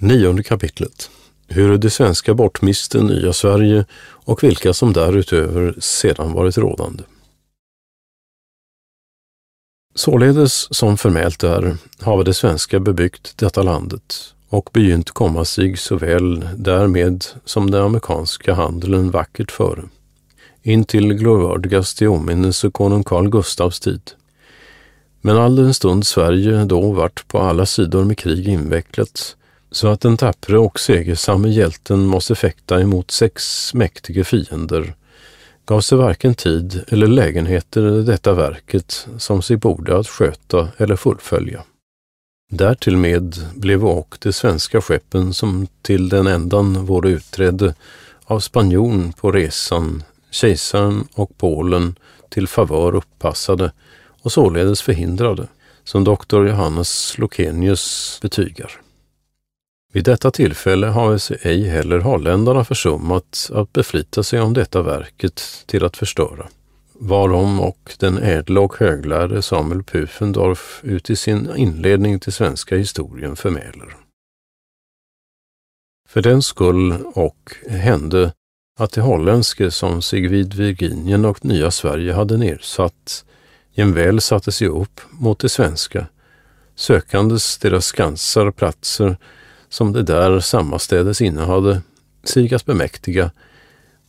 Nionde kapitlet. Hur det svenska bortmiste nya Sverige och vilka som därutöver sedan varit rådande. Således som förmält är, have det svenska bebyggt detta landet och begynt komma sig såväl därmed som den amerikanska handeln vackert före, in till glorvördigast i åminnelse konung Carl Gustavs tid. Men all den stund Sverige då vart på alla sidor med krig invecklat, så att den tappre och segersamme hjälten måste fäkta emot sex mäktiga fiender, gav sig varken tid eller lägenheter detta verket som sig borde att sköta eller fullfölja. Därtill med blev och de svenska skeppen som till den ändan vore utträdde av spanjon på resan, kejsaren och Polen till favör uppassade och således förhindrade, som doktor Johannes Lokenius betygar. Vid detta tillfälle har sig ej heller holländarna försummat att beflita sig om detta verket till att förstöra, varom och den ädla och höglärde Samuel Pufendorf ut i sin inledning till svenska historien förmäler. För den skull och hände att det holländske som sig vid Virginien och Nya Sverige hade nedsatt jämväl satte sig upp mot det svenska, sökandes deras skansar och platser som det där sammastädes innehade, sigas bemäktiga,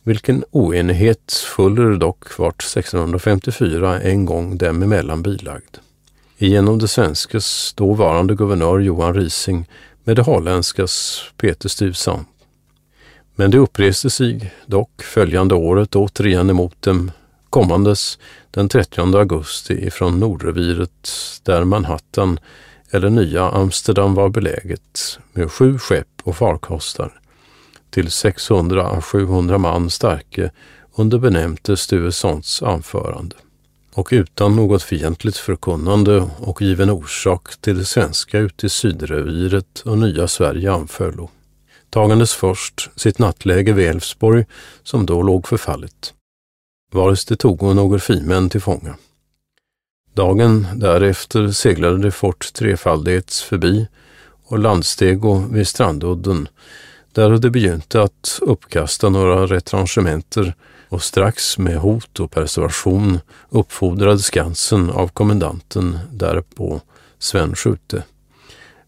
vilken oenighet fuller dock vart 1654 en gång dem emellan bilagd. Genom det svenskes dåvarande guvernör Johan Rising med det holländskas Peter Stuyvesant. Men det uppreste sig dock följande året återigen emot dem kommandes den 30 augusti ifrån Nordreviret där Manhattan eller nya Amsterdam var beläget med sju skepp och farkostar till 600-700 man starke under benämnte Stuessons anförande och utan något fientligt förkunnande och given orsak till det svenska ute i Sydreviret och nya Sverige anföllo. Tagandes först sitt nattläge vid Älvsborg som då låg förfallet, vares det tog några fimän till fånga. Dagen därefter seglade de fort Trefaldighets förbi och landstego vid Strandudden där de begynte att uppkasta några retrangementer och strax med hot och persuasion uppfordrade Skansen av kommendanten därpå Sven Schute,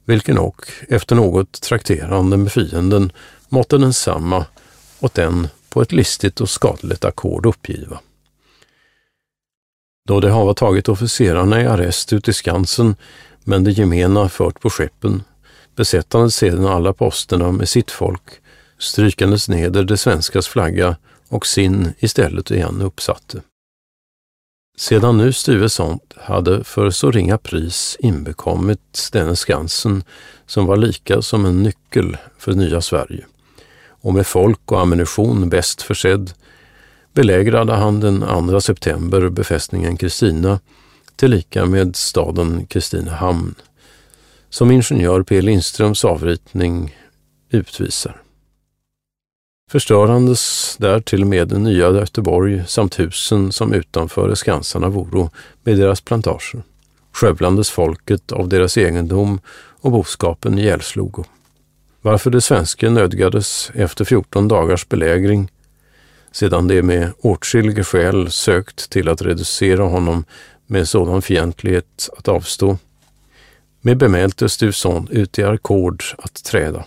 vilken och efter något trakterande med fienden måtte densamma åt den på ett listigt och skadligt ackord uppgiva. Då de hava tagit officerarna i arrest ut i Skansen, men de gemena fört på skeppen, besättandes sedan alla posterna med sitt folk, strykandes neder det svenskas flagga och sin istället igen uppsatte. Sedan nu Stuyvesant hade för så ringa pris inbekommit denne Skansen, som var lika som en nyckel för nya Sverige, och med folk och ammunition bäst försedd, belägrade han den 2 september befästningen Kristina tillika med staden Kristinehamn, som ingenjör P. Lindströms avritning utvisar. Förstörandes därtill med den nya Göteborg samt husen som utanför skansarna voro med deras plantager, skövlandes folket av deras egendom och boskapen ihjälslogo. Varför de svenska nödgades efter 14 dagars belägring sedan de med åtskilliga skäl sökt till att reducera honom med sådan fientlighet att avstå. Med bemälte Stuvson ut i arkord att träda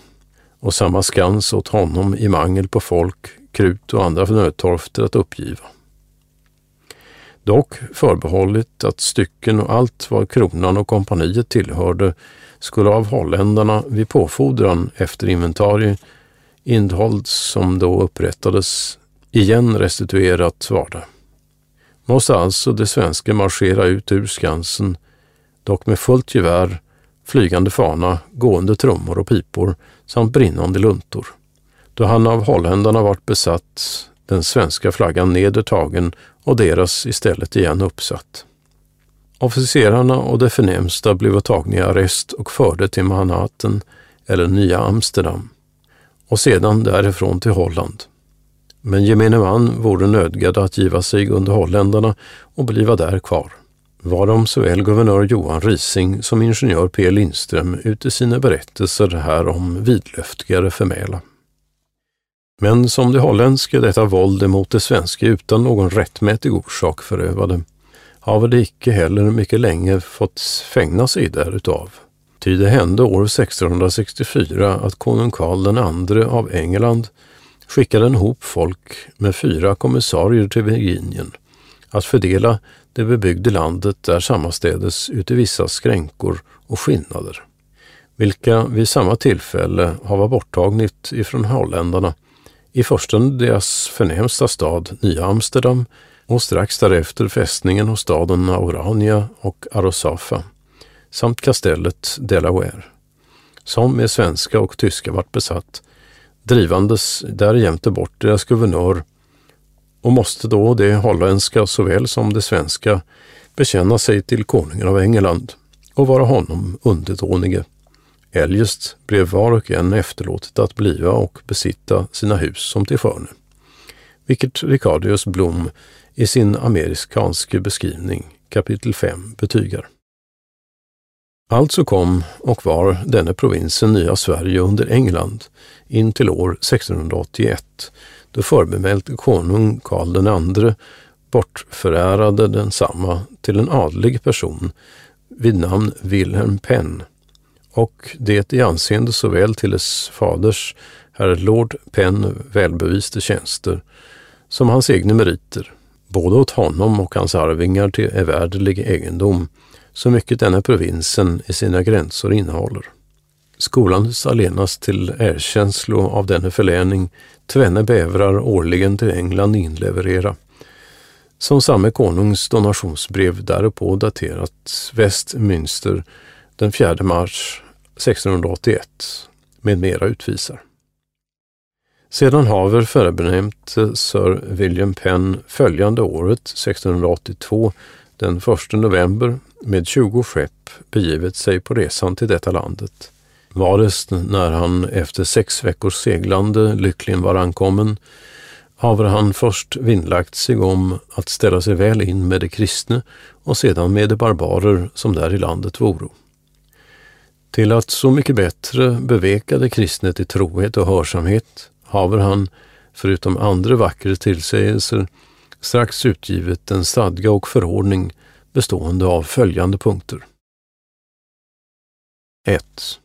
och samma skans åt honom i mangel på folk, krut och andra nödtorfter att uppgiva. Dock förbehållit att stycken och allt vad kronan och kompaniet tillhörde skulle av holländarna vid påfordran efter inventarie indhålls som då upprättades igen restituerat vardag. Måste alltså de svenska marschera ut ur Skansen, dock med fullt gevär, flygande fana, gående trummor och pipor samt brinnande luntor. Då han av holländarna vart besatt, den svenska flaggan nedertagen och deras istället igen uppsatt. Officerarna och de förnämsta blev tagna i arrest och förde till Manhattan eller Nya Amsterdam och sedan därifrån till Holland men gemene man vore nödgad att giva sig under holländarna och bliva där kvar. varom såväl guvernör Johan Rising som ingenjör P. Lindström ute sina berättelser här om vidlöftigare förmäla. Men som det holländska detta våld emot det svenska utan någon rättmätig orsak förövade, haver det icke heller mycket länge fått fängna sig därutav. Ty det hände år 1664 att konung Karl II av England skickade en hop folk med fyra kommissarier till Virginien att fördela det bebyggde landet där sammanstädes uti vissa skränkor och skillnader, vilka vid samma tillfälle hava borttagnit ifrån holländarna i förstone deras förnämsta stad Nya Amsterdam och strax därefter fästningen och staden Aurania och Arosafa samt kastellet Delaware, som med svenska och tyska vart besatt, drivandes därjämte bort deras guvernör och måste då det holländska såväl som det svenska bekänna sig till konungen av England och vara honom underdånige. Eljest blev var och en efterlåtet att bliva och besitta sina hus som till förne. Vilket Ricardius Blom i sin amerikanske beskrivning kapitel 5 betygar. Alltså kom och var denne provinsen Nya Sverige under England in till år 1681 då förbemält konung Karl II bortförärade densamma till en adlig person vid namn Wilhelm Penn och det i anseende såväl till dess faders, herr Lord Penn, välbeviste tjänster som hans egna meriter, både åt honom och hans arvingar till evärdelig egendom, så mycket denna provinsen i sina gränser innehåller. Skolans allenast till erkänslo av denna förläning tvenne bävrar årligen till England inleverera, som samme konungs donationsbrev därpå daterat Westminster den 4 mars 1681 med mera utvisar. Sedan haver förbenämnt eh, Sir William Penn följande året 1682 den 1 november med 20 skepp begivit sig på resan till detta landet. Varest när han efter sex veckors seglande lyckligen var ankommen, haver han först vinnlagt sig om att ställa sig väl in med de kristne och sedan med de barbarer som där i landet voro. Till att så mycket bättre beveka de kristne till trohet och hörsamhet haver han, förutom andra vackra tillsägelser, strax utgivit en stadga och förordning bestående av följande punkter. 1.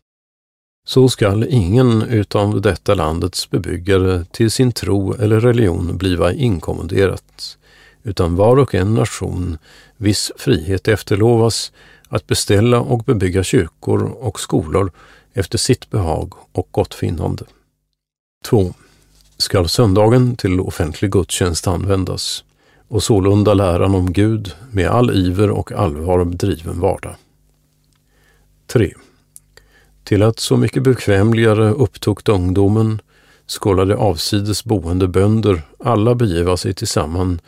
Så skall ingen utav detta landets bebyggare till sin tro eller religion bliva inkommenderat, utan var och en nation viss frihet efterlovas att beställa och bebygga kyrkor och skolor efter sitt behag och gottfinnande. 2. Skall söndagen till offentlig gudstjänst användas och sålunda läran om Gud med all iver och allvar driven vardag. 3. Till att så mycket bekvämligare upptukt ungdomen skålade avsides boende bönder alla begiva sig tillsammans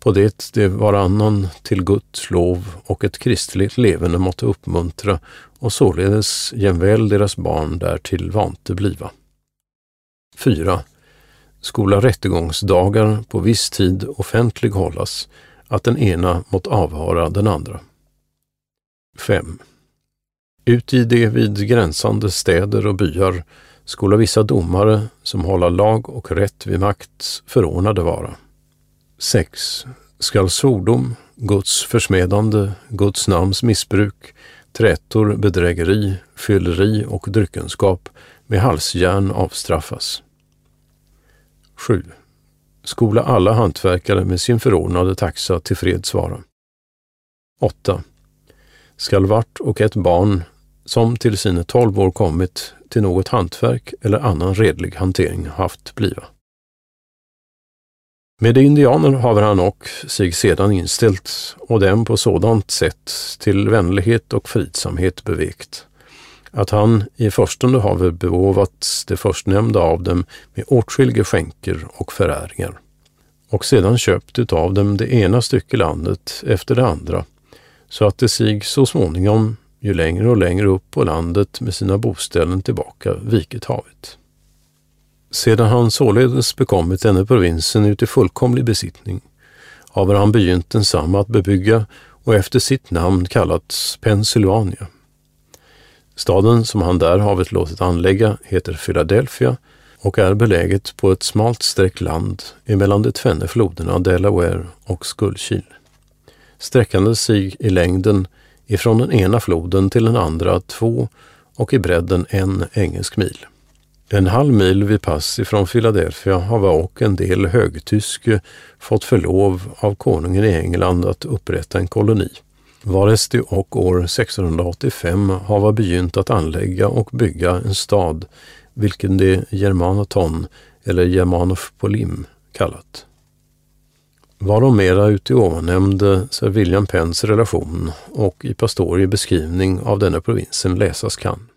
på det det varannan till Guds lov och ett kristligt levande måtte uppmuntra och således jämväl deras barn därtill vante bliva. 4 skola rättegångsdagar på viss tid offentlig hållas, att den ena mått avhöra den andra. 5. Ut i de vid gränsande städer och byar skola vissa domare som hålla lag och rätt vid makt förordnade vara. 6. Skall svordom, Guds försmedande, Guds namns missbruk, trätor, bedrägeri, fylleri och dryckenskap med halsjärn avstraffas. 7. Skola alla hantverkare med sin förordnade taxa tillfreds vara. 8. Skall vart och ett barn som till sina tolv år kommit till något hantverk eller annan redlig hantering haft bliva. Med indianer haver han och sig sedan inställt och dem på sådant sätt till vänlighet och fridsamhet bevekt, att han i förstone haver bevåvats det förstnämnda av dem med åtskilliga skänker och föräringar och sedan köpt utav dem det ena stycke landet efter det andra, så att det sig så småningom, ju längre och längre upp på landet med sina boställen tillbaka, viket havet. Sedan han således bekommit denne provinsen ut i fullkomlig besittning, haver han begynt densamma att bebygga och efter sitt namn kallats Pennsylvania. Staden som han där havet låtit anlägga heter Philadelphia och är beläget på ett smalt streck land emellan de tvenne floderna Delaware och Skullkil. Sträckande sig i längden ifrån den ena floden till den andra två och i bredden en engelsk mil. En halv mil vid pass ifrån Philadelphia har och en del högtyske fått förlov av konungen i England att upprätta en koloni. Varesti och år 1685 hava begynt att anlägga och bygga en stad, vilken de Germanaton eller Germanof Polim kallat. Varom mera uti ovannämnde Sir William Penns relation och i Pastori beskrivning av denna provinsen läsas kan.